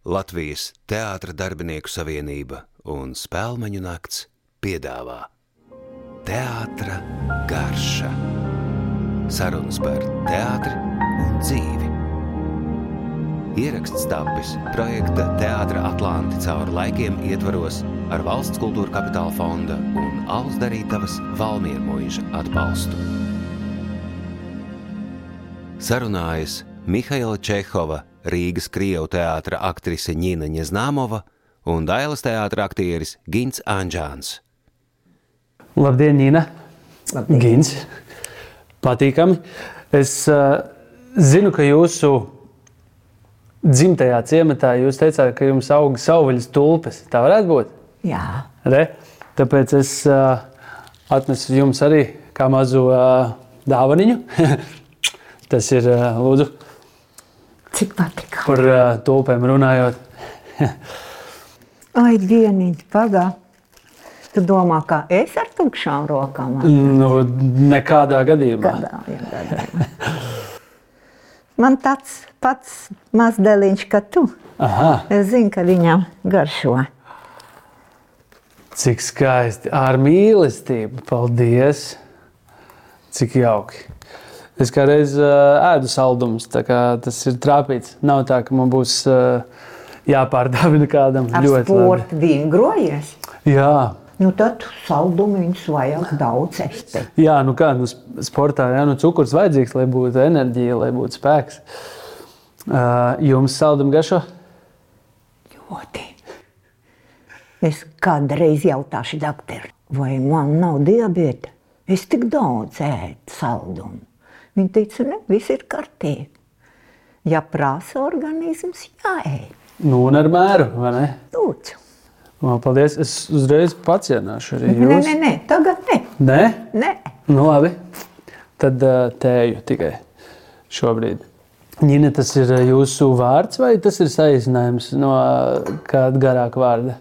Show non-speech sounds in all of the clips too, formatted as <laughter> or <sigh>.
Latvijas Teātra darbinieku savienība un Spēlmeņu nakts piedāvā Teātra garša. Sarunas par teātri un dzīvi. Ieraksts tapis projekta Teātra Atlanti cauri laikiem ietvaros ar Valsts kultūra kapitāla fonda un Alus Darītavas Valmiermuiža atbalstu. Sarunājas Mihaila Čehova, Rīgas Krievu teātra aktrise Ņina Ņeznāmova un Dailas teātra aktieris Gins Anģāns. Labdien, Nīna! Labdien. Gins! Patīkami! Es uh, zinu, ka jūsu dzimtajā ciematā jūs teicāt, ka jums aug savvaļas tulpes. Tā varētu būt? Jā, Re? Tāpēc es uh, atnesu jums arī kā mazu uh, dāvaniņu. <laughs> Tas ir, uh, lūdzu, cik patika. par uh, tulpēm runājot. Ai, dieniņ, pagā. Tu domā, kā es ar tukšām rokām? Nu, nekādā gadījumā. Gadā, jā, gadā. Man tāds pats mazdēliņš, kā tu. Aha, Es zinu, ka viņam garšo. cik skaisti. Ar mīlestību. Paldies! Cik jauki. Es kādreiz uh, ēdu saldumus, tā kā tas ir trāpīts. Nav tā, ka man būs uh, jāpārdāvina <laughs> kādam. Ar Ļoti labi. sportu vingrojies. Jā, Nu, tad saldumiņus vajag daudz ēst. Jā, nu kā nu, sp- sportā, jā, nu cukurs vajadzīgs, lai būtu enerģija, lai būtu spēks. Uh, jums saldum garšo? Ļoti. Es kādreiz jautāšu doktoru, vai man nav diabēta. Es tik daudz ēdu saldumu. Viņa teica, ne, viss ir kārtībā. Ja prasa organisms, jāēd. Nu, un ar mēru, vai ne? Lūdzu. O, paldies. Es uzreiz pacienāšu arī Nē, jūs. nē, nē, tagad ne. Nē? nē. Nu, labi. Tad uh, tēju tikai šobrīd. Ņina, tas ir uh, jūsu vārds vai tas ir saīsinājums no uh, kāda garāka vārda?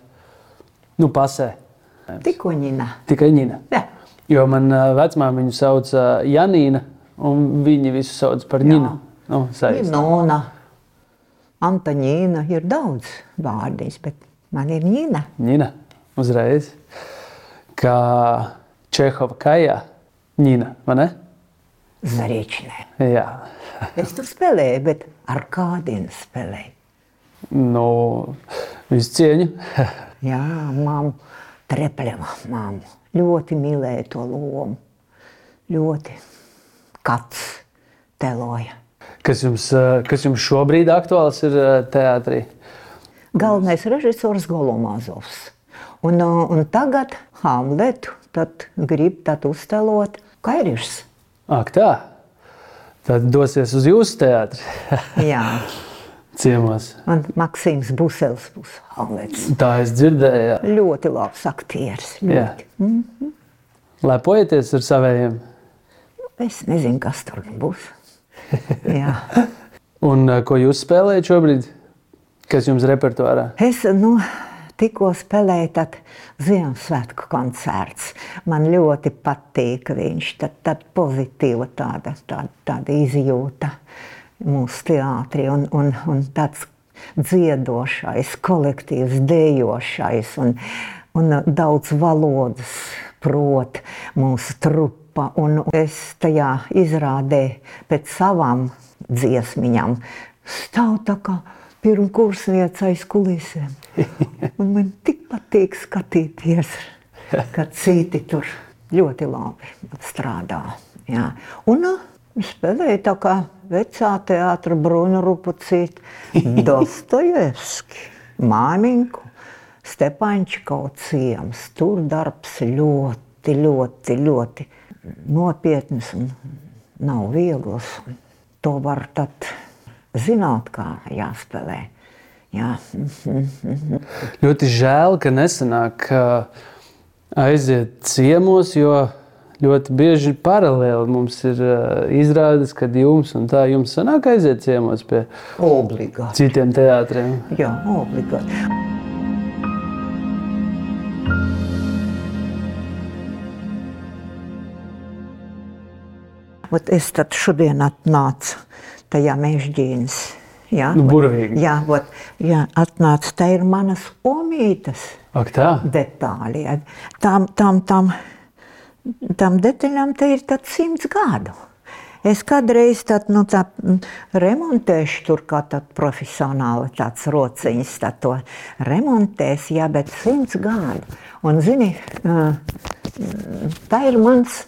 Nu, pasē. Tikko ņina. Tikai Ņina. Jā. Jo man uh, vecmāmiņa viņu sauc uh, Janīna, un viņi visu sauc par Ņinu. Nu. Nona, Antaņīna ir daudz vārdīs, bet man ir ņina. Ņina, uzreiz. Kā Čehova kājā. Ņina, vai ne? Zarīčinē. Jā. Es tur spēlēju, bet ar kādiem spēlēju. Nu, visu cieņu. Jā, māmu, Trepļeva māmu. Ļoti mīlēja to lomu. Ļoti kats teloja. Kas jums, uh, kas jums šobrīd aktuāls ir uh, teātrī? Galvenais režisors Golomazovs. Un, uh, un tagad Hamletu grib tad uzstelot Kairišs. Ak, tā. Tad dosies uz jūsu teātri <laughs> Jā, ciemos. un Maksims Busels būs Hamlets. Tā es dzirdēju. jā. Ļoti labs aktieris. Ļoti. Lepojieties ar saviem. Es nezinu, kas tur būs. <laughs> Un uh, ko jūs spēlējat šobrīd? Kas jums repertuārā? Es nu, tikko spēlēju Ziemassvētku koncerts. Man ļoti patīk viņš. Tad, tad pozitīva tāda, tāda, tāda izjūta mūsu teātrī un, un, un tāds dziedošais, kolektīvs, dejošais un, un daudz valodas prot mūsu trupa. Un es tajā izrādē pēc savām dziesmiņām stāv tā kā pirmkursniece aiz kulisēm. Un man tik patīk skatīties, ka citi tur ļoti labi strādā. Jā. Un uh, spēlēja tā kā vecā teātra Bruna Rupucīta, <laughs> Dostojevski, Māminku, Stepaņčikau ciems. Tur darbs ļoti, ļoti, ļoti nopietns un nav viegls. To var tad zināt, kā jāspēlē. Jā. Ļoti žēl, ka nesanāk uh, aiziet ciemos, jo ļoti bieži paralēli mums ir uh, izrādes, kad jums un tā jums sanāk aiziet ciemos pie Obligāti. citiem teātriem. Jā, obligāti. Ot es tad šodien atnācu tajā mežģīnas Jā, Nu, burvīgi. Jā, ot, jā, atnāca, tā ir manas omītes Ak, tā. detāļi. jā. Tām, tām, tām, tām detaļām te ir tāds simts gadu. Es kādreiz tādu nu, tā, remontēšu, tur kā tāds profesionāli tāds rociņš, tā to remontēs, jā, bet simts gadu. Un, zini, tā ir mans,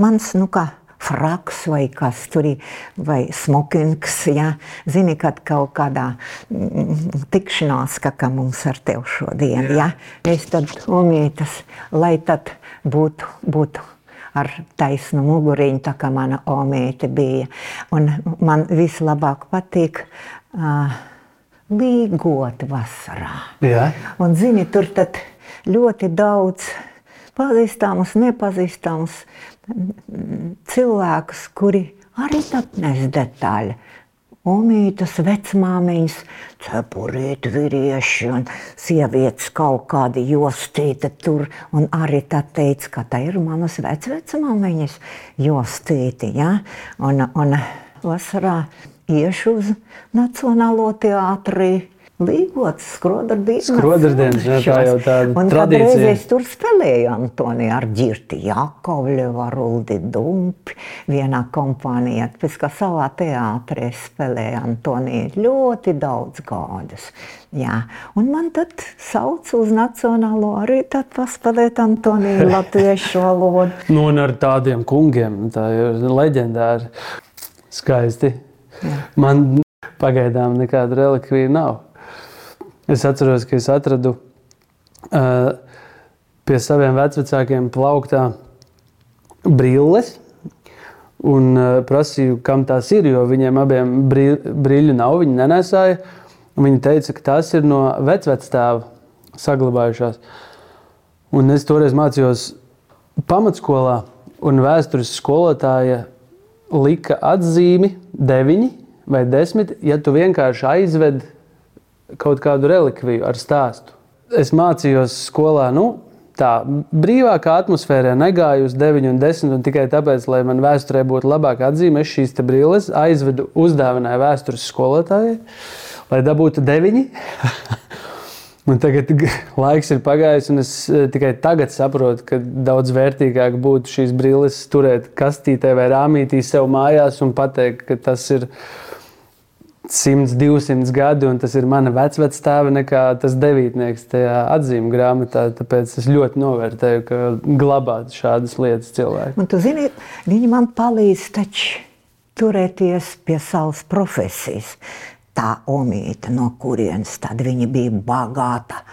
mans nu kā, fraks vai kas tur ir, vai smokings, jā. Zini, kad kaut kādā mm, tikšanās, kā, kā mums ar tevi šodien, jā. Es tad omītas, lai tad būtu, būtu ar taisnu muguriņu, tā kā mana omīte bija. Un man vislabāk patīk uh, līgot vasarā. Jā. Un, zini, tur tad ļoti daudz pazīstamus, nepazīstamus cilvēkus, kuri arī tad nes detaļu. Omītas, vecmāmiņas, cepurīti, vīrieši un sievietes kaut kādi jostīti tur. Un arī tā teica, ka tā ir manas vecvecmāmiņas jostīti. Ja? Un, un vasarā iešu uz Nacionālo teātri. Līgots, skrodardienas. Skrodardienas, jā, tā jau tāda Un tradīcija. kādreiz es tur spēlēju Antoni ar Girti Jakovļevu, ar Uldi Dumpi vienā kompānijā. Pēc kā savā teātrē spēlēju Antoni ļoti daudz gadus. Jā. Un man tad sauc uz Nacionālo arī tad paspēlēt Antoniju <laughs> latviešu valodu. Nu, un ar tādiem kungiem, tā ir leģendāri. Skaisti. Man pagaidām nekāda relikvija nav. Es atceros, ka es atradu uh, pie saviem vecākiem plauktā brilles. Un uh, prasīju, kam tās ir, jo viņiem abiem brī- brīļu nav, viņi nenesāja. Un Viņi teica, ka tās ir no vecvectēva saglabājušās. Un es toreiz mācījos pamatskolā, un vēstures skolotāja lika atzīmi 9 vai 10, ja tu vienkārši aizved kaut kādu relikviju ar stāstu. Es mācījos skolā, nu, tā brīvākā atmosfērā negāju uz 9 un 10, un tikai tāpēc, lai man vēsturē būtu labāka atzīme, es šīs brilles aizvedu, uzdāvināju vēstures skolotājai, lai dabūtu 9. <laughs> Un tagad laiks ir pagājis, un es eh, tikai tagad saprotu, ka daudz vērtīgāk būtu šīs brilles turēt kastītē vai rāmītī sev mājās un pateikt, ka tas ir 100, 200 gadi, un tas ir mana vecvectēva, nekā tas devītnieks tajā atzīmju grāmatā. Tāpēc es ļoti novērtēju, ka glabāt šādas lietas cilvēku. Un tu zini, viņi man palīdz taču turēties pie savas profesijas. Tā omīte, no kurienes tad viņa bija bagāta,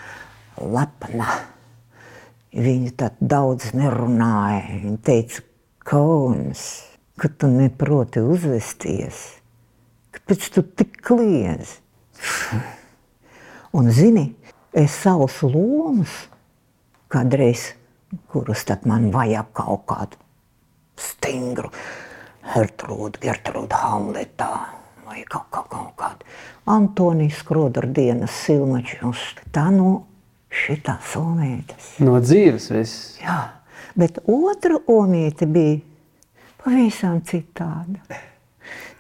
lepna. Viņa tad daudz nerunāja. Viņa teica, kauns, ka tu neproti uzvesties. Kāpēc tu tik kliedz? Un zini, es savus lomus kādreiz, kurus tad man vajag kaut kādu stingru, Gertrūdu, Gertrūdu Hamletā vai kaut, kaut, kaut kādu Antonijas Skrodardienas silmačus. Tā no šitā somētas. No dzīves viss. Jā, bet otra omīte bija pavisam citāda.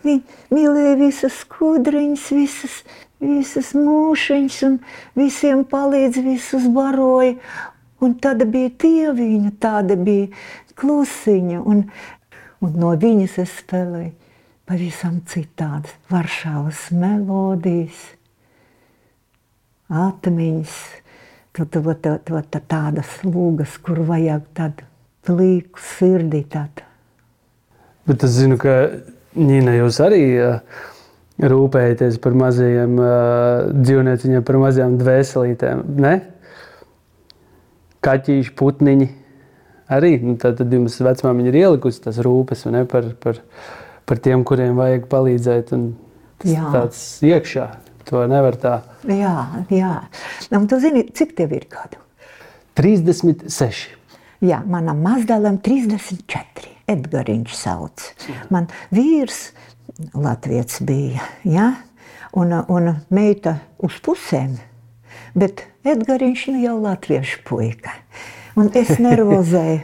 Viņa mīlēja visas skudriņas, visas, visas mūšiņas un visiem palīdz, visus baroja. Un tāda bija tieviņa, tāda bija klusiņa. Un, un no viņas es spēlēju pavisam citādas Varšavas melodijas, atmiņas, tu, tu, tu, tu, tu, tādas lūgas, kur vajag tādu plīku sirdī. Tādu. Bet es zinu, ka Nīna jūs arī uh, rūpējaties par mazajiem uh, dzīvnieciņiem, par mazajām dvēselītēm. Ne? Kaķīši, putniņi. Arī nu, tad, tad jums vecmāmiņa ir ielikusi tas rūpes ne, par, par, par tiem, kuriem vajag palīdzēt. un Tas Jā. tāds iekšā. To nevar tā. Jā, jā. Un tu zini, cik tev ir gadu? 36. Jā, manam mazdēlam 34. Edgariņš sauc. Man vīrs Latvijas bija, ja? un, un meita uz pusēm, bet Edgariņš nu jau latviešu puika. Un es <laughs> nervozēju.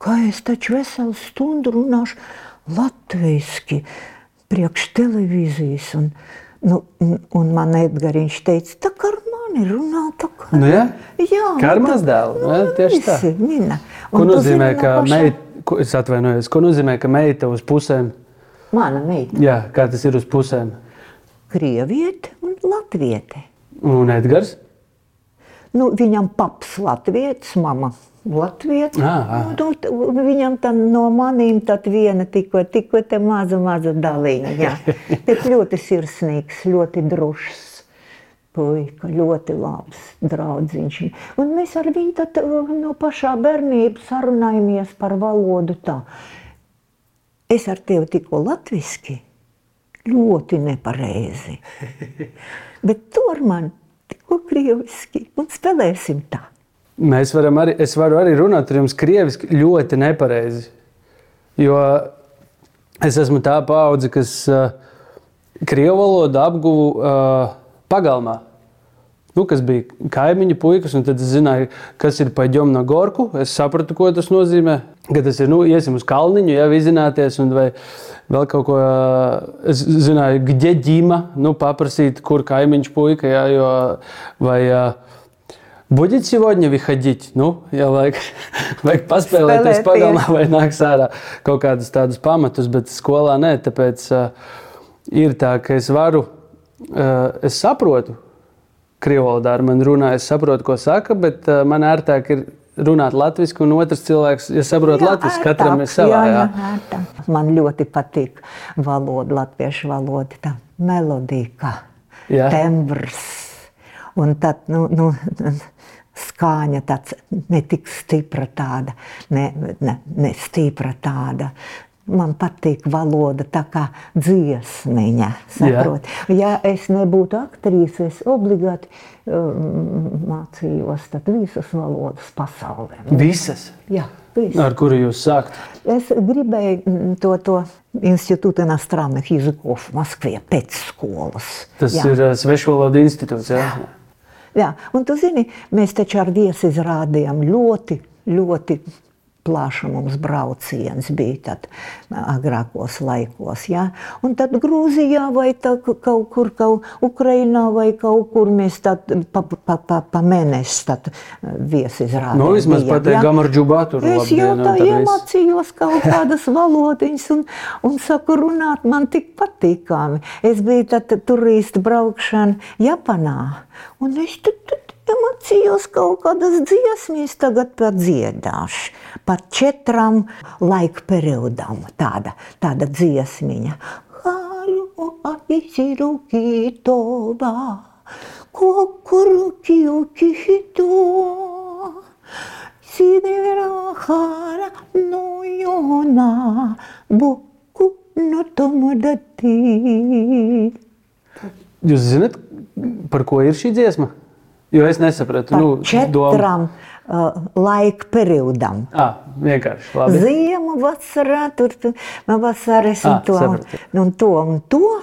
Kā es taču veselu stundu runāšu latviešu, priekš televīzijas. Un, nu, un, un man Edgars teica, tā kā ar mani runā, tā kā Nu, jā? jā, Kā ar tā- mazdēlu, jā, tieši tā. visi Mina. Ko nozīmē, ka no meita, ko, es atvainojos, ko nozīmē, ka meita uz pusēm, Mana meita, jā, kā tas ir uz pusēm? krieviete un latviete. Un Edgars? Nu, viņam paps latvietis, mama latvietis. Ā, ā. Nu, t- viņam tā no manīm tad viena tikko, tikko te maza, maza daliņa. jā. <laughs> Bet ļoti sirsnīgs, ļoti drošs. Puika, ļoti labs draudziņš. Un mēs ar viņu tad, no pašā bērnības sarunājamies par valodu tā. Es ar tevi tikko latviski, ļoti nepareizi. <laughs> Bet tu ar mani tikko krieviski un spēlēsim tā. Mēs varam arī, es varu arī runāt ar jums krieviski ļoti nepareizi. Jo es esmu tā paudze, kas uh, krievu valodu apguvu uh, pagalmā. Nu, kas bija kaimiņu puikas, un tad es zināju, kas ir paģom no gorku. Es sapratu, ko tas nozīmē. Ka tas ir, nu, iesim uz kalniņu, ja vizināties, un vai vēl kaut ko. ā, Es zināju, где ģima, nu, paprasīt, kur kaimiņš puika, ja, jo, vai ā, Будет сегодня выходить? Nu, jā, vajag, vajag paspēlēties Spēlēties. pagalmā vai nākt ārā kaut kādus tādus pamatus, bet skolā nē. Tāpēc uh, ir tā, ka es varu, uh, es saprotu, krievu valodā ar mani runā, es saprotu, ko saka, bet uh, man ērtāk ir runāt latviešu, un otrs cilvēks, ja saprot latviešu, katram ir savā. Jā, jā, ērtāk. Man ļoti patīk valoda, latviešu valoda, tā melodija, kā Jā. tembrs. Un tad, nu, nu, skāņa tāds ne tik stipra tāda, ne, ne, ne stipra tāda Man patīk valoda tā kā dziesmiņa. Saprot? Ja es nebūtu aktrise, es obligāti um, mācījos tad visas valodas pasaulē. Visas, Jā, visas. ar kuru jūs sākat. Es gribēju mm, to, to институт иностранных языков в Москве pēc skolas. Tas Jā. ir uh, Svešvalodu institūts. Jā. Jā, un tu zini, mēs taču ar viesi izrādījām ļoti, ļoti plaša mums brauciens bija tad agrākos laikos. Ja? Un tad Grūzijā vai tā, ka- kaut kur, kaut Ukrainā vai kaut kur mēs tad pa, pa, pa, pa mēnesi tad viesi izrādījām. Nu, vismaz pateikt, Gamardžubā tur Es jau labdien, tā iemācījos kaut <laughs> kādas valodiņas un, un saku runāt man tik patīkami. Es biju tad turistu braukšana Japanā un es tad, tad iemācījos kaut kādas dziesmas, tagad pat dziedāšu. Par četrām laika periodām tāda, tāda dziesmiņa. Sidera no yona, boku no tomodati. Jūs zināt, par ko ir šī dziesma? Jo es nesapratu. Par nu, četrām uh, laika periodām. Ah, vienkārši labi. Ziema, vasarā, tur tu- vasaras un Ah, to, sapratu. un to un to.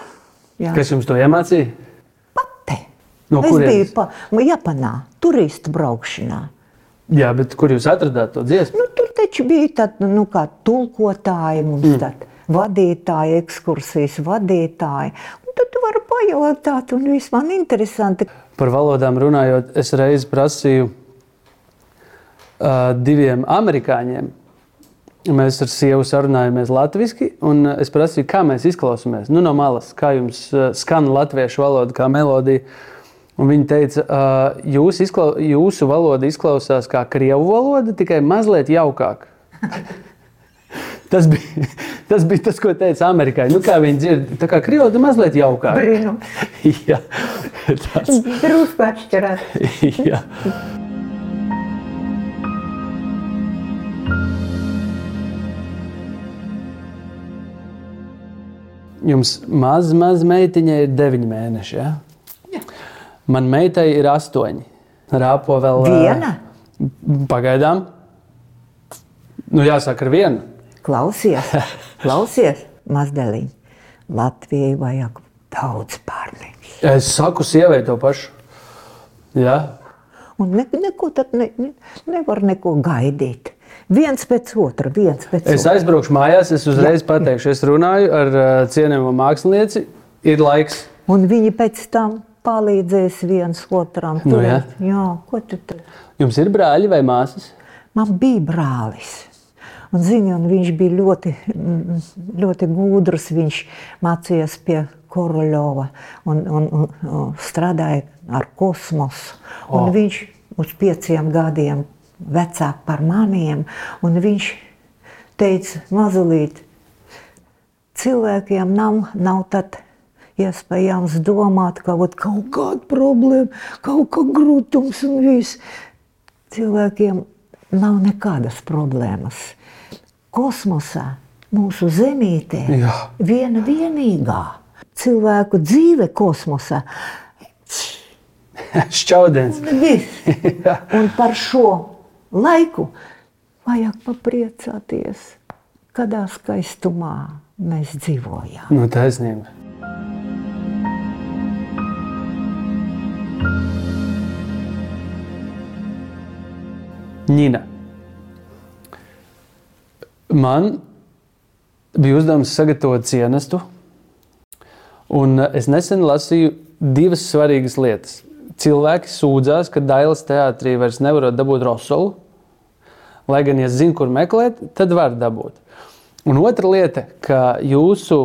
Jā, Kas jums to iemācīja? pati. No es kurienes? biju pa, Japanā, turistu braukšanā. Jā, bet kur jūs atradāt to dziesmu? Nu, tur taču bija tādi nu, kā tulkotāji, mums mm. tādi vadītāji, ekskursijas vadītāji. Un tad tu vari pajautāt, un viss man interesanti. Par valodām runājot, es reiz prasīju diviem amerikāņiem. Mēs ar sievu sarunājāmies latviešu, un es prasīju, kā mēs izklausāmies nu, no malas, kā jums skan latviešu valoda, kā melodija. Un viņi teica, jūs izklau, jūsu valoda izklausās kā krievu valoda, tikai mazliet jaukāk. <laughs> Tas bija, <laughs> tas bija tas, ko teica amerikāņi. Nu, kā viņi dzird, tā kā krievu valoda mazliet jaukāk. Brīnum. <laughs> Jā, tas Drusku atšķirās. Jums maz, maz meitiņai ir deviņi mēneši. Ja? Jā. Man meitai ir astoņi. Rāpo vēl ā, Viena? Pagaidām. Nu, jāsaka, ar vienu. Klausies, <laughs> klausies, mazdēliņ. Latvijai vajag daudz bērniņu. Es saku, sievai to pašu. Jā, Un ne, neko tad ne, ne, nevar neko gaidīt. Viens pēc otra, viens pēc Es otra. aizbraukšu mājās, es uzreiz pateikšu, es runāju ar uh, cienījamu mākslinieci. Ir laiks. Un viņi pēc tam palīdzēs viens otram. Nu, jā. jā, ko tu tur? Jums ir brāļi vai māsas? Man bija brālis. Un, zini, un viņš bija ļoti, mm, ļoti gudrs. Viņš mācījās pie Koroļova un, un, un, un strādāja ar kosmosu. O. Un viņš uz pieciem gadiem vecāk par maniem. un Viņš teica, mazliet, cilvēkiem nav, nav tad iespējams domāt, ka kaut kāda problēma, kaut kā grūtums un viss. Cilvēkiem nav nekādas problēmas. Kosmosā, mūsu zemītē, Jā. viena vienīgā cilvēku dzīve kosmosā. <laughs> Šķaudens. Viss. <laughs> Un par šo laiku vajag papriecāties, kādā skaistumā mēs dzīvojam. Nu, taisnība. Nina. Man bija uzdevums sagatavot cienestu, un es nesen lasīju divas svarīgas lietas. Cilvēki sūdzās, ka Dailas teātrī vairs nevarot dabūt rosolu, lai gan, ja zina, kur meklēt, tad var dabūt. Un otra lieta, ka jūsu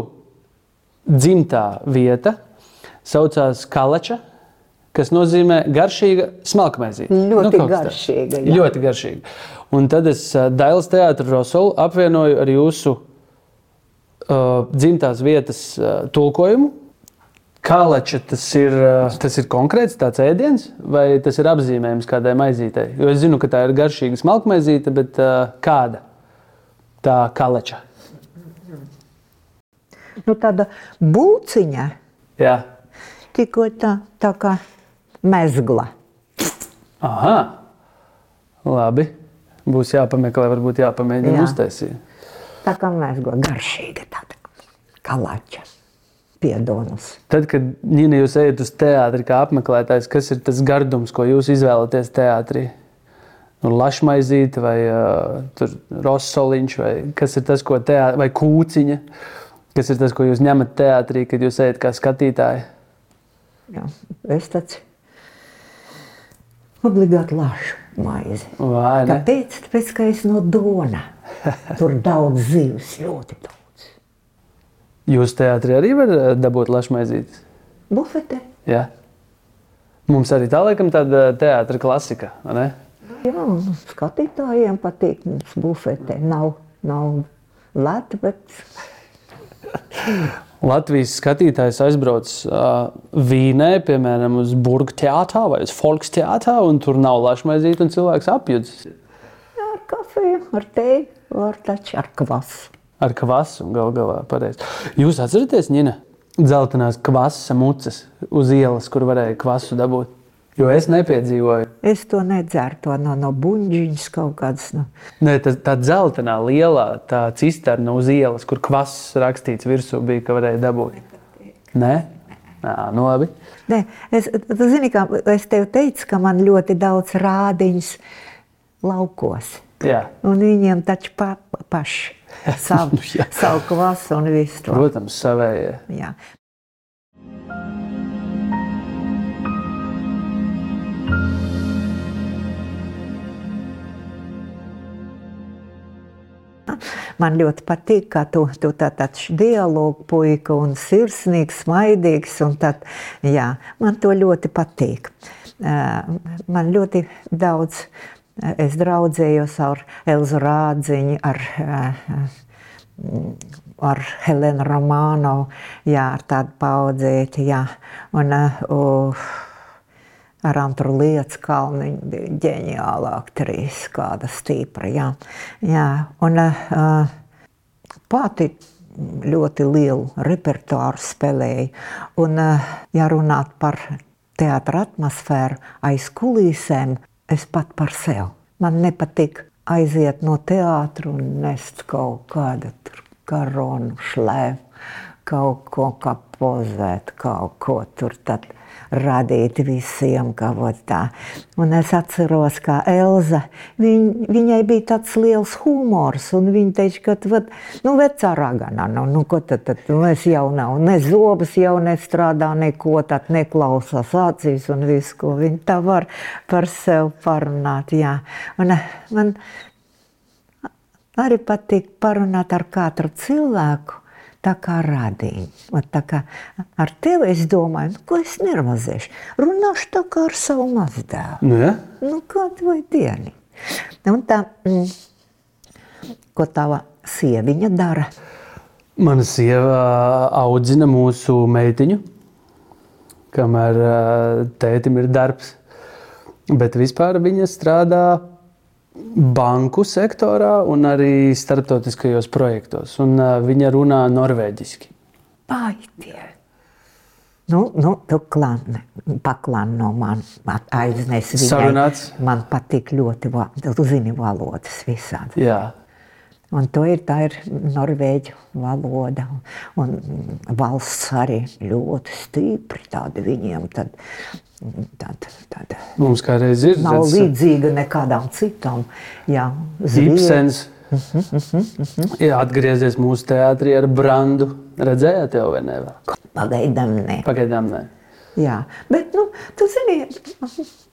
dzimtā vieta saucās Kalača, kas nozīmē garšīga smalkmaizīte. Ļoti kaut kas tāds. garšīga, jā. Ļoti garšīga. Un tad es ā, Dailas teātru Rosolu apvienoju ar jūsu uh, dzimtās vietas uh, tulkojumu. Kalača tas ir, uh, tas ir konkrēts tāds ēdiens, vai tas ir apzīmējums kādai maizītei? Jo es zinu, ka tā ir garšīga smalkmaizīte, bet uh, kāda tā kalača? Nu, tāda būciņa, Jā. tikko tā, tā kā mezgla. Aha. Labi. Būs jāpameklē, varbūt jāpamēģina Jā. uztaisīt. Tā kā mezgla, garšīga tāda kalača, piedonus. Tad, kad Nīna, jūs ejat uz teātri kā apmeklētājs, kas ir tas gardums, ko jūs izvēlaties teātrī? Nu, Lašmaizīte vai uh, rosoliņš, vai kas ir tas, ko teātrī, vai kūciņa, kas ir tas, ko jūs ņemat teātrī, kad jūs ejat kā skatītāji? Jā, es tāds obligāti lašu maizi. Vai? Kāpēc? Tāpēc, ka es no dona. <laughs> Tur daudz zivs, ļoti daudz. Jūs teātrī arī var uh, dabūt lašmaizītes? Bufete. Jā. Mums arī tā laikam tāda teātra klasika, vai ne? Jā, skatītājiem patīk mums bufete. Nav, nav lēta, bet <laughs> Latvijas skatītājs aizbrauc uh, Vīnē, piemēram, uz Burbuļu teātrā vai uz Folks teātrā, un tur nav lašmaizīte, un cilvēks apjūdzas ar kafiju, ar teju, ar taču ar kvasu. Ar kvasu. Gal galā pareizi. Jūs atceraties, Nina, dzeltenās kvasa mucas uz ielas, kur varēja kvasu dabūt? Jo es nepiedzīvoju. Es to nedzeru, to no, no buļbuļsāģijas kaut kādas. No. Nē, tā, tā dzeltenā, lielā tā cisterna uz ielas, kur kvass rakstīts virsū, bija, ka varēja dabūt. Nē, Nā, nu labi. Nē, es, tu zini, kā es tev teicu, ka man ļoti daudz rādiņas laukos. Jā, Un viņiem taču pa, pa, paši <laughs> savu, Nu, savu kvasu un visu to. protams, savējie. Jā. Man ļoti patīk, ka tu, tu tā, tāds dialogu puika un sirsnīgs, smaidīgs. Un tad, jā, man to ļoti patīk. Man ļoti daudz, es draudzējos ar Elzu Rādziņu, ar, eh, ar Helēnu Romānovu, jā, ar tādu paudzēti, jā. Un, uh, ar Antru Lietu Kalniņu bija ģeniāla aktrise, kāda stipra. Jā. Jā. Un, uh, pati ļoti lielu repertuāru spēlēju. Un, uh, ja runāt par teātra atmosfēru aiz kulīsēm, es pat par sevi. Man nepatīk aiziet no teātra un nest kaut kādu tur karonu, šlēmu kaut ko kā pozēt, kaut ko tur tad radīt visiem kaut tā. Un es atceros, kā Elza, viņ, viņai bija tāds liels humors, un viņa teica, ka, vat, nu, vecā ragana, nu, nu, ko tad, tad, nu, es jau nav, ne zobas jau nestrādā, neko tad neklausās acīs un visu, ko viņa tā var par sevi parunāt, jā. Un man arī patīk parunāt ar katru cilvēku, tā kā radiņš. Tā kā ar tevi es domāju, nu, ko es nervozēšu. Runāšu tā kā ar savu mazdēlu. Nu, ja? nu, kādu vai dienu. Un tā, mm, ko tava sieviņa dara? Mana sieva audzina mūsu meitiņu, kamēr tētim ir darbs. Bet vispār viņa strādā banku sektorā un arī starptautiskajos projektos. Un, uh, viņa runā norvēģiski. Paaitie! Nu, nu, tu klāni, paklāni no manis, aiznes viņai. Sarunāts. Man patīk ļoti, tu zini valodas visādi. Jā, Un to ir, tā ir norvēģu valoda. Un valsts arī ļoti stipri tāda viņiem. Tad, tad, tad mums kādreiz ir nav tāds līdzīga nekādām citām. Jā, Zviedri- Ibsens. Jā, atgriezies mūsu teātrī ar brandu. Redzējāt jau vai ne? Pagaidām nē. Pagaidām ne. Jā, bet, nu, tu zini,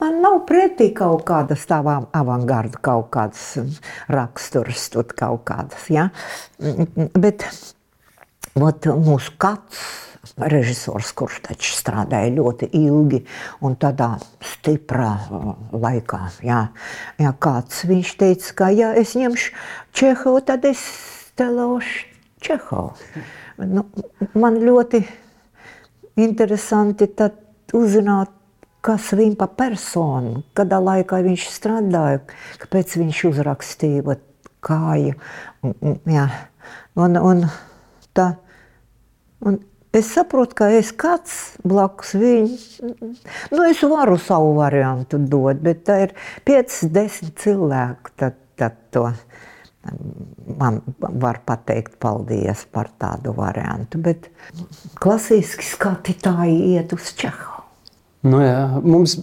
man nav pretī kaut kādas tavām avangarda, kaut kādas mm, raksturs, tur kaut kādas, jā. Mm, Bet, ot, mūsu kāds režisors, kurš taču strādāja ļoti ilgi un tādā stiprā uh, laikā, jā, jā kāds viņš teica, ka, ja es ņemšu Čehovu, tad es telošu Čehovu. Nu, man ļoti interesanti uzzināt, kas viņam pa personu, kādā laikā viņš strādāja, kāpēc viņš uzrakstīja kāju. Un, jā. un, un, tā, un es saprotu, ka es kāds blakus viņam, nu es varu savu variantu dot, bet tā ir 5-10 cilvēku, tad, tad to man var pateikt paldies par tādu variantu, bet klasiski skatītāji iet uz Čehu. Nu, jā, mums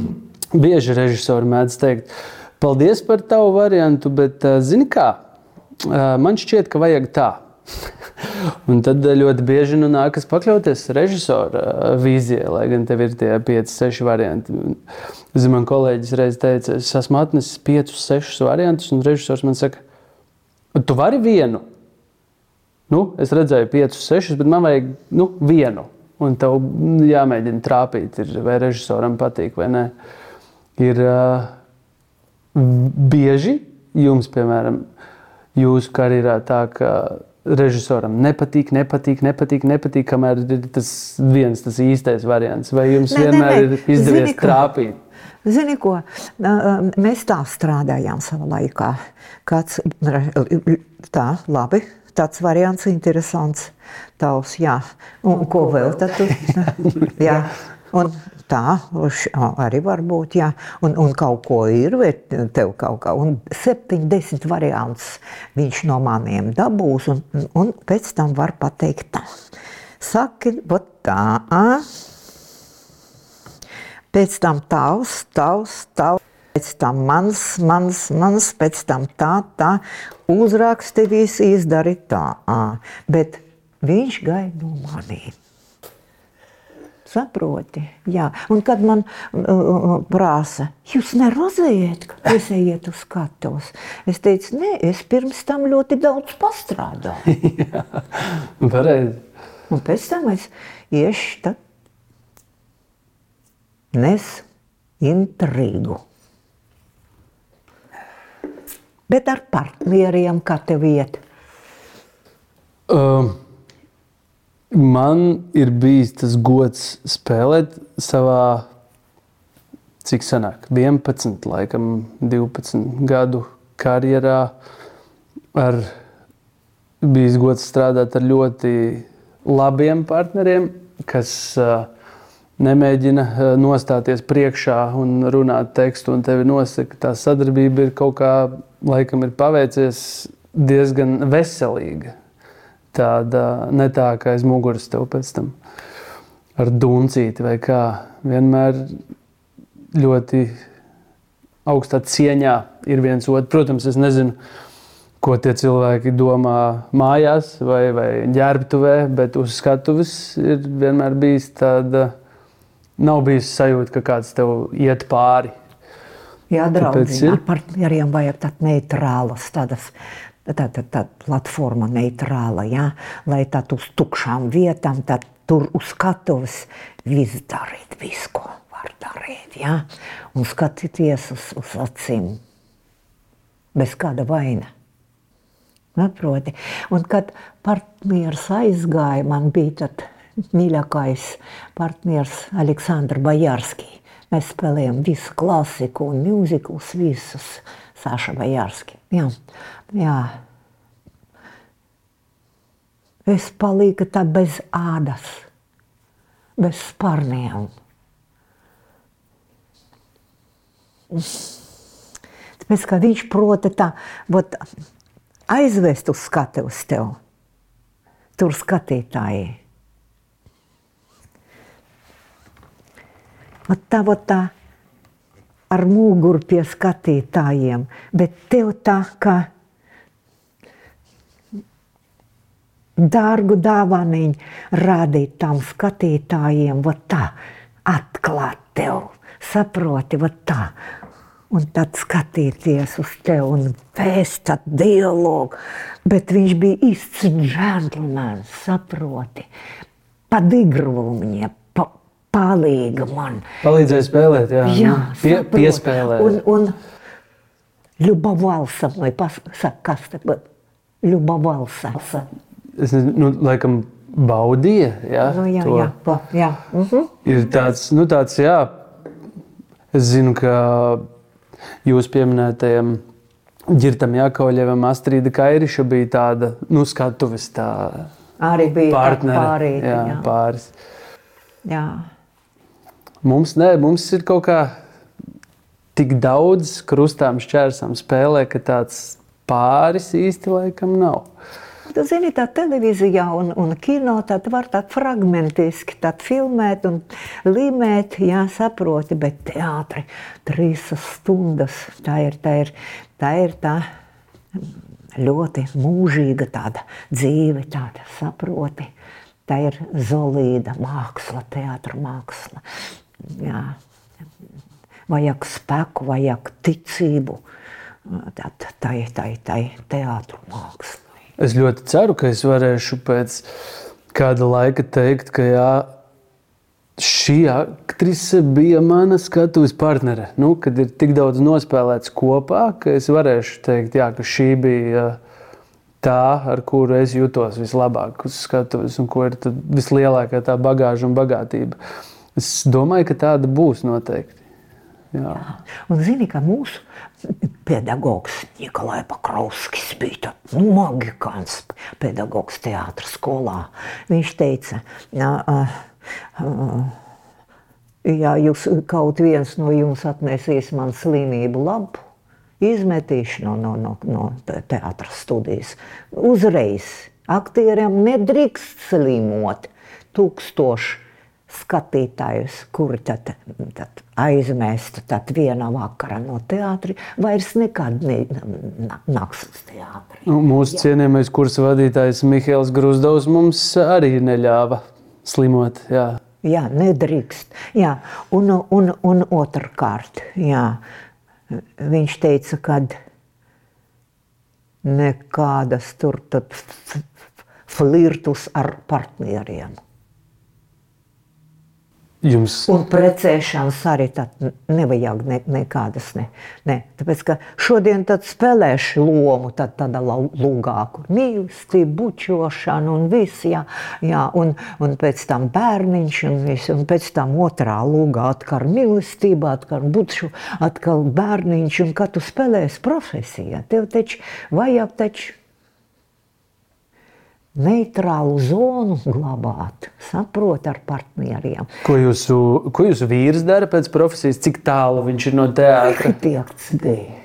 <clears throat> bieži režisori mēdz teikt, paldies par tavu variantu, bet zini kā, man šķiet, ka vajag tā. Un tad ļoti bieži nu, nākas pakļauties režisora ā, vīzijai, lai gan tev ir tie 5, 6 varianti. Zini, man kolēģis reiz teica, es esmu atnesis 5, 6 variantus, un režisors man saka, tu vari vienu. Nu, es redzēju 5, 6, bet man vajag nu, vienu. Un tev jāmēģina trāpīt, ir, vai režisoram patīk vai nē. Ir uh, bieži jums, piemēram, jūsu karjerā tā, ka režisoram nepatīk, nepatīk, nepatīk, nepatīk, kamēr ir tas viens tas īstais variants. Vai jums nē, vienmēr nē. ir izdevies Zini, trāpīt? Zini, ko mēs tā strādājām savā laikā. Kāds, tā, labi, tāds variants interesants. Tavs, jā. Un ko vēl tad tu? <laughs> jā. Un tā arī var būt, jā. Un, un kaut ko ir, vai tev kaut kā. Un 70 variants viņš no maniem dabūs, un, un pēc tam var pateikt tā. Saki, vot tā, ā? pēc tam tavs, tavs, tavs. Pēc tam mans, mans, mans, pēc tam tā, tā. Uzraksti visu izdari tā. ā. Bet viņš gaida no maniem. Saproti? Jā. Un kad man uh, prasa, jūs nerozējat, ka es ejiet uz skatuves? Es teicu, nē, es pirms tam ļoti daudz pastrādāju. <laughs> Pareizi. Un pēc tam es iešu tad nes intrigu. Bet ar partneriem, kā tev iet? Um, man ir bijis tas gods spēlēt savā, cik senāk, 11, laikam, 12 gadu karjerā. Ar, bijis gods strādāt ar ļoti labiem partneriem, kas uh, nemēģina nostāties priekšā un runāt tekstu, un tevi nosaka. Tā sadarbība ir kaut kā, laikam, ir paveicies diezgan veselīga. Tāda ne tā, kā aiz muguras tev pēc tam ar duncīti vai kā. Vienmēr ļoti augstā cieņā ir viens otru. Protams, es nezinu, ko tie cilvēki domā mājās vai, vai ģērbtuvē, bet uz skatuves ir vienmēr bijis tāda, nav bijis sajūta, ka kāds tev iet pāri. Jā, draugi, ir- ar partneriem vajag tādas neitrālas, tādas. Tā, tā, tā platforma neitrāla, ja? lai tādu uz tukšām vietām, tad tur uz skatuves viss darīt, visu, ko var darīt. Ja? Un skatīties uz, uz acīm bez kāda vaina. Saproti? Un kad partneris aizgāja, man bija tāds mīļākais partneris Aleksandrs Bajārskis. Mēs spēlējām visu klasiku un mūzikus, visus Saša Bajārski. Jā, jā. Es paliku tā bez ādas, bez sparniem. Tāpēc, ka viņš prota tā, ot, aizvest uz skatuves tev, tur skatītāji. Ot tā, ot tā ar muguru pie skatītājiem, bet tev tā kā dārgu dāvaniņu, rādīt tam skatītājiem, va tā, atklāt tev, saproti, va tā. Un tad skatīties uz tevi un pēst dialogu. Bet viņš bija īsts džentlmenis, saproti, padigrumiņa, pa, palīga man. Palīdzēja spēlēt, jā. Jā, Pie, piespēlēt. Un, un Ļubavālsa, vai pasaka, kas te, Ļubavālsa. Es nezinu, nu, laikam, baudīja. Jā, Nu, jā, to. jā, pa, jā. Mhm. Ir tāds, nu, tāds, jā, es zinu, ka jūs pieminētajam Girtam Jakovļevam, Astrīda Kairiša bija tāda, nu, skatuves tā Arī bija tā partnere. pārīga, jā, jā. pāris. Jā. Mums, nē, mums ir kaut kā tik daudz krustām šķērsām spēlē, ka tāds pāris īsti laikam nav. Tu zini, tā televīzijā un, un kino tad var tā fragmentiski tad filmēt un līmēt, jā, saproti, bet teātri trīs stundas, tā ir, tā ir, tā ir tā ļoti mūžīga tāda dzīve, tāda saproti. Tā ir zolīda māksla, teātra māksla. Jā. Vajag spēku, vajag ticību. Tā ir tā, tā ir teātra māksla. Es ļoti ceru, ka es varēšu pēc kāda laika teikt, ka jā, šī aktrise bija mana skatuves partnere. Nu, kad ir tik daudz nospēlēts kopā, ka es varēšu teikt, jā, ka šī bija tā, ar kuru es jutos vislabāk uz skatuves un ko ir vislielākā tā bagāža un bagātība. Es domāju, ka tāda būs noteikti. Jā. Un zini, ka mūsu pedagogs Nikolai Pakrovskis bija tāds nu, magikāns pedagogs teātras skolā. Viņš teica, "Nā, uh, uh, ja jūs kaut viens no jums atnesīs man slimību labu, izmetīšu no, no, no, no te- teātras studijas, uzreiz aktieriem nedrīkst slimot tūkstoši skatītājus, kuri tad, tad aizmestu tad vienā vakarā no teātra, vairs nekad ne, na- nāks uz teātri. Nu, Mūsu cienījamais kursa vadītājs Mihails Grusdovs mums arī neļāva slimot. Jā. Jā, nedrīkst. Jā. Un, un, un otrkārt, jā, viņš teica, ka nekādas tur flirtus ar partneriem. Jums Un precēšanas arī tad nevajag ne, nekādas. Ne, ne. Tāpēc, ka šodien spēlēšu lomu, tad tādā kur mīlestība, bučošana un viss, jā, jā, un, un pēc tam bērniņš un viss, un pēc tam otrā lugā atkal mīlestība, atkal buču, atkal bērniņš, un kad tu spēlēsi profesijā, tev taču vajag taču neitrālu zonu glabāt, saprot ar partneriem. Ko jūsu, ko jūsu vīrs dara pēc profesijas? Cik tālu viņš ir no teātra? Arhitekts bija.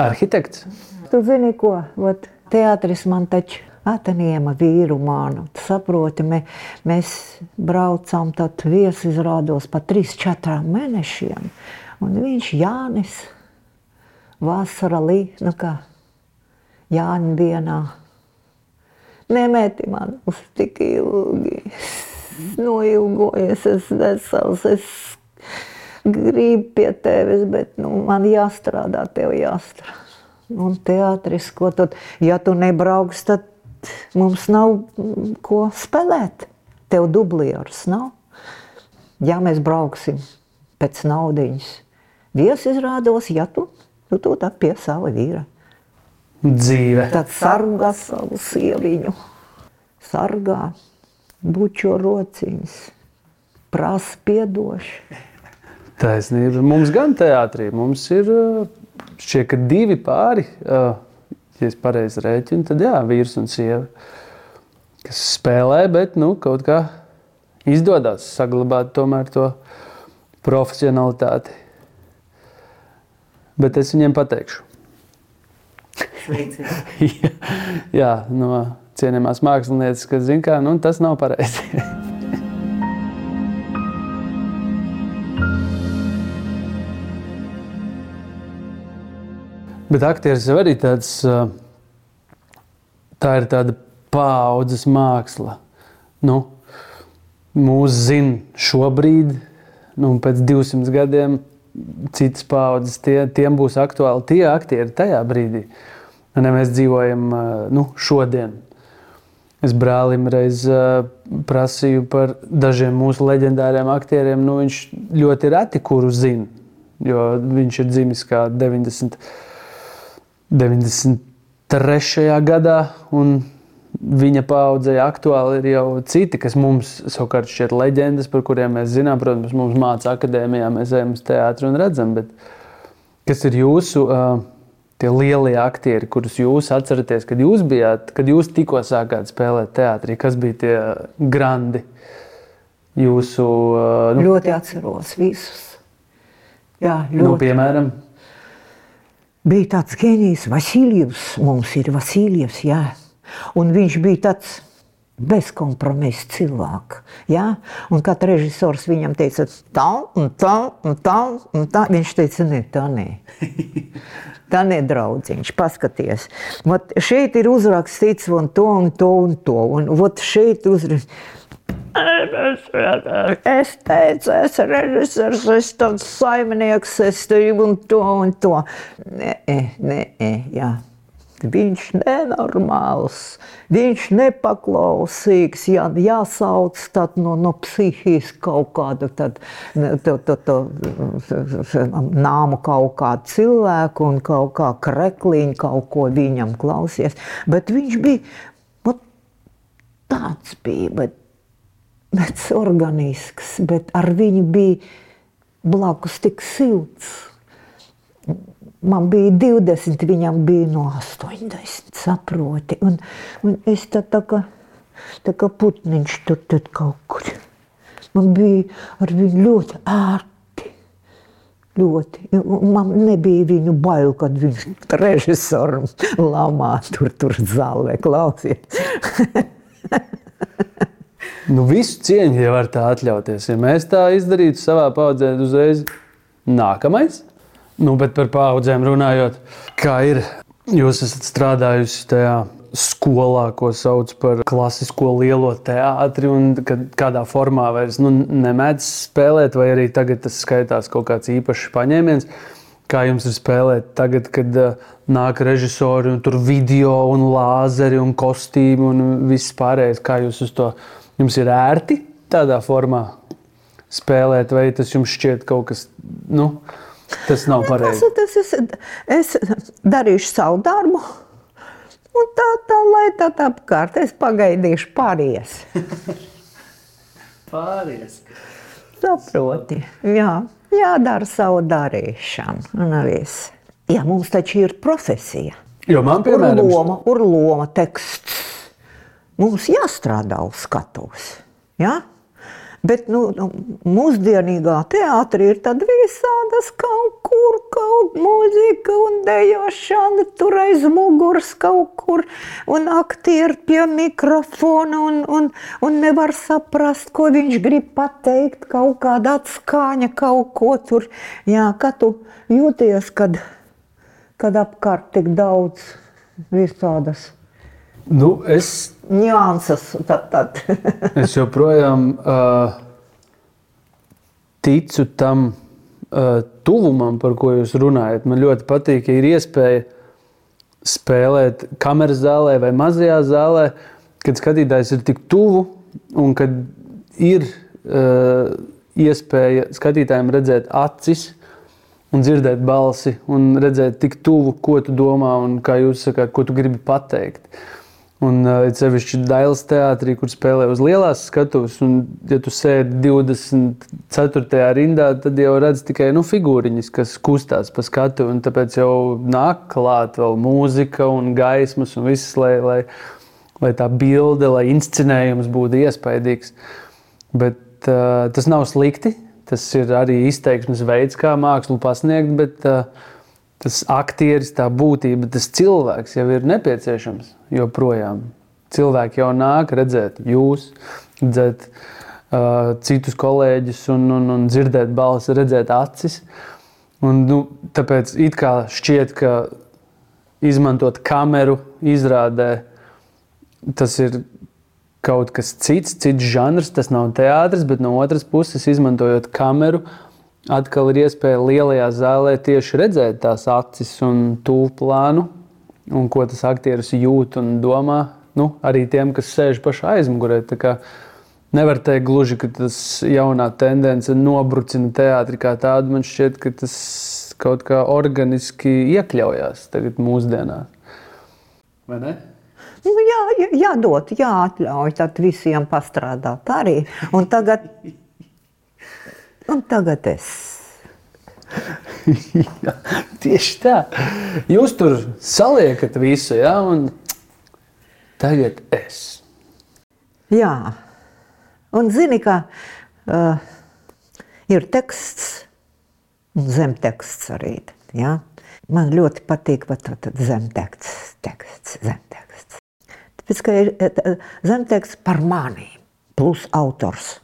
Arhitekts. Tu zini, ko? Ot, teātris man taču Ateniema vīru mānu. Saproti, mē, mēs braucām tad viesizrādos pa 3-4 mēnešiem. Un viņš Jānis vasara lī, nu kā Jāņa dienā. Nemēti man uz tik ilgi. Noilgojies, es vesels, es gribu pie tevis, bet nu, man jāstrādā, tev jāstrādā. Un teātris, ko tad, ja tu nebrauks, tad mums nav ko spēlēt. Tev dublieris nav. Ja mēs brauksim pēc naudiņas, viesizrādos, ja tu, tu, tu tad pie sava vīra. Dzīve. Tad sargā savu sieviņu, sargā, bučo rociņas, prasa piedošanu. Taisnība. Mums gan teātrī, mums ir šķiet, ka divi pāri, ja es pareizi rēķinu, tad jā, vīrs un sieva, kas spēlē, bet nu, kaut kā izdodas saglabāt tomēr to profesionalitāti. Bet es viņiem pateikšu. <laughs> jā, jā, no cienījamās mākslinieces, kas zina, ka nu, tas nav pareizi. <laughs> Bet aktieris jau arī tāds, tā ir tāda paudzes māksla. Nu, mūs zina šobrīd, nu, pēc 200 gadiem, citas paudzes, tie, tiem būs aktuāli tie aktieri tajā brīdī. Un, ja mēs dzīvojam nu, šodien, Es brālim reiz prasīju par dažiem mūsu leģendāriem aktieriem. Nu, viņš ļoti reti kuru zina, jo viņš ir dzimis kā 90. 93. gadā, viņa paudzei aktuāli ir jau citi, kas mums savukārt šķiet leģendas, par kuriem mēs zinām. Protams, mums mācās akadēmijā, mēs ejam uz teātru un redzam, bet kas ir jūsu uh, tie lielie aktieri, kurus jūs atceraties, kad jūs bijāt, kad jūs tikko sākāt spēlēt teātrī? Kas bija tie grandi? Jūsu, uh, nu, ļoti atceros visus. Jā, nu, ļoti. Nu, piemēram, bija tāds ģēnijs, Vasiljevs, mums ir Vasiljevs, jā. Un viņš bija tāds bezkompromisa cilvēks. Ja? Un kad režisors viņam teica, tā, un tā, un tā, un tā, viņš teica, nē, tā nē. <laughs> Tā nedraudziņš, paskaties. Ot šeit ir uzrakstīts un to un to un to. Un ot šeit uzrakstīts. Es teicu, es esmu režisors, es esmu tāds saimnieks, es teiktu un to un to. Nē, nē, jā. Viņš nenormāls, viņš nepaklausīgs, jā, jāsauc no, no psihijas kaut kādu tad, to, to, to, nāmu kaut kādu cilvēku un kaut kā krekliņu kaut ko viņam klausies. Bet viņš bija, tāds bija, bet, bet organisks, bet ar viņu bija blakus tik silts man bija 20, viņam bija no 80, saproti. Un, un es tā, tā, kā, tā kā putniņš tur, kaut kur. Man bija ar viņu ļoti ērti. Ļoti. Man nebija viņu bail, kad viņš režisoram lamā tur, tur zālē klausies. <laughs> nu, visu cieņu jau var tā atļauties. Ja mēs tā izdarītu savā paudzē, uzreiz nākamais Nu, bet par paudzēm runājot, kā ir? Jūs esat strādājusi tajā skolā, ko sauc par klasisko lielo teātri, un kad, kādā formā vairs nu, nemēdz spēlēt, vai arī tagad tas skaitās kaut kāds īpašs paņēmiens. Kā jums ir spēlēt tagad, kad uh, nāk režisori un tur video un lāzeri un kostīmi un viss pārējais? Kā jūs uz to, jums ir ērti tādā formā spēlēt, vai tas jums šķiet kaut kas, nu, uh, Tas nav pareizi. Tas, tas es, es darīšu savu darbu. Un tā, tā lai tā tā apkārt, es pagaidīšu pāries. <laughs> pāries. Saproti, jā, jādara savu darīšanu. Jā, mums taču ir profesija. Jo man, piemēram, ir loma, ir loma teksts. Mums jāstrādā uz skatuves. Ja? Bet nu, nu, mūsdienīgā teātrī ir visādas kaut ko tur kaut mūzika un dejošana, tur aiz muguras kaut kur, un aktieri pie mikrofona, un, un, un nevar saprast, ko viņš grib pateikt, kaut kāda atskaņa, kaut ko tur. Jā, kā tu jūties, kad, kad apkārt tik daudz visādas Nu, es, nianses, tad, tad. <laughs> es joprojām uh, ticu tam uh, tuvumam, par ko jūs runājat. Man ļoti patīk, ka ir iespēja spēlēt kameras zālē vai mazajā zālē, kad skatītājs ir tik tuvu un kad ir uh, iespēja skatītājiem redzēt acis un dzirdēt balsi un redzēt tik tuvu, ko tu domā un kā jūs sakāt, ko tu gribi pateikt. Un uh, sevišķi Dailas teātrī, kur spēlē uz lielās skatuves, un, ja tu sēdi 24. rindā, tad jau redz tikai nu, figūriņas, kas kustās pa skatu. Tāpēc jau nāk klāt vēl mūzika un gaismas un viss, lai, lai, lai tā bilde, lai inscenējums būtu iespaidīgs. Bet uh, tas nav slikti. Tas ir arī izteiksmes veids, kā mākslu pasniegt. Bet, uh, tas aktieris, tā būtība, tas cilvēks jau ir nepieciešams joprojām. Cilvēki jau nāk redzēt jūs, redzēt uh, citus kolēģus un, un, un dzirdēt balsi, redzēt acis. Un, nu, tāpēc it kā šķiet, ka izmantot kameru izrādē, tas ir kaut kas cits, cits žanrs, tas nav teātris, bet no otras puses, izmantojot kameru, uh, atkal ir iespēja lielajā zālē tieši redzēt tās acis un tuvu plānu, un ko tas aktieris jūt un domā. Nu, arī tiem, kas sēž pašā aizmugurē. Nevar teikt, gluži, ka tas jaunā tendence nobrucina teātri kā tādu. Man šķiet, ka tas kaut kā organiski iekļaujas tagad mūsdienās. Vai ne? Nu, jā, jādod, jāatļauj tad visiem pastrādāt arī. Un tagad Un tagad es. <laughs> jā, tieši tā. Jūs tur saliekat visu, ja? un tagad es. Jā, un zini, ka uh, ir teksts un zemteksts arī. Ja? Man ļoti patīk pat zemteksts, teksts, zemteksts. Tāpēc, ka ir zemteksts par mani plus autors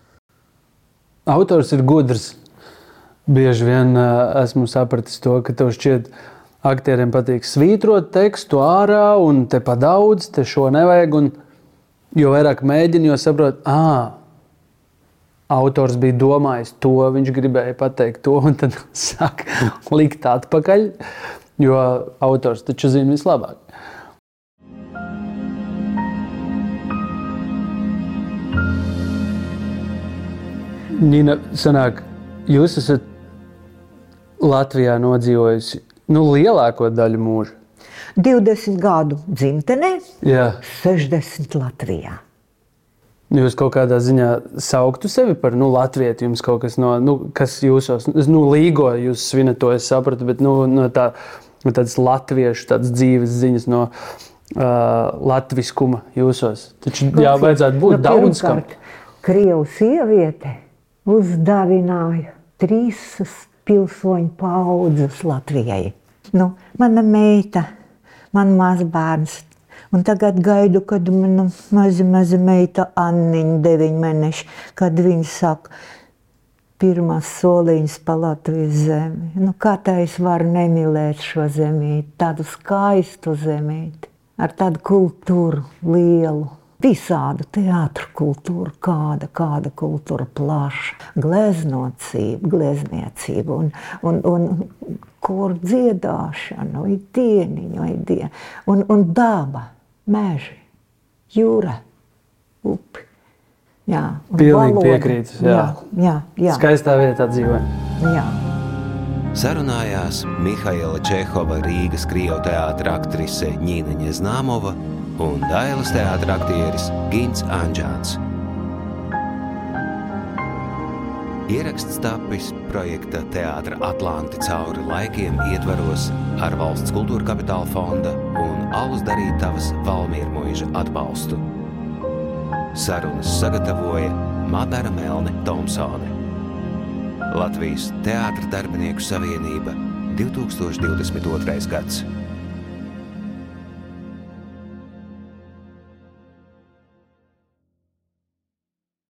autors ir gudrs. Bieži vien esmu sapratis to, ka tev šķiet, aktieriem patīk svītrot tekstu ārā, un te pa daudz, te šo nevajag. Un, jo vairāk mēģini, jo saprot, ah, autors bija domājis to, viņš gribēja pateikt to, un tad <laughs> sāk likt atpakaļ, jo autors taču zina vislabāk. Nina, sanāk, jūs esat Latvijā nodzīvojusi nu, lielāko daļu mūža. 20 gadu dzimtenē, Jā. 60 Latvijā. Jūs kaut kādā ziņā sauktu sevi par nu, latviešu. Jums kaut kas no, nu, kas jūsos, nu, līgo, jūs svinat to, es sapratu, bet nu, no tā, no tādas latviešu tādas dzīves ziņas, no uh, latviskuma jūsos. Taču jā, vajadzētu būt nu, daudz kam. Krievu sieviete uzdāvināja trīs pilsoņu paudzes Latvijai. Nu, mana meita, man mazbērns. Un tagad gaidu, kad mana maza, maza meita Anniņa, deviņi mēneši, kad viņa saka, pirmās soliņas pa Latvijas zemi. Nu, kā tā es varu nemīlēt šo zemīti, tādu skaistu zemīti, ar tādu kultūru lielu visādu teātru kultūru, kāda, kāda kultūra plaša, gleznocība, glezniecība un, un, un kur dziedāšana, vai dieniņa, vai diena, un, un daba, meži, jūra, upi. Jā, Pilnīgi piekrītu. Jā. Jā, jā, jā. Skaistā vietā dzīvoja. Jā. Sarunājās Mihaila Čehova Rīgas Krievu teātra aktrise Ņīna Ņeznāmova un Dailas teātra aktieris Gins Anģāns. Ieraksts tapis projekta Teātra Atlanti cauri laikiem ietvaros ar valsts kultūra kapitāla fonda un Alus darītavas Valmiermuiža atbalstu. Sarunas sagatavoja Madara Melne Tomsone. Latvijas Teātra darbinieku savienība 2022. gads.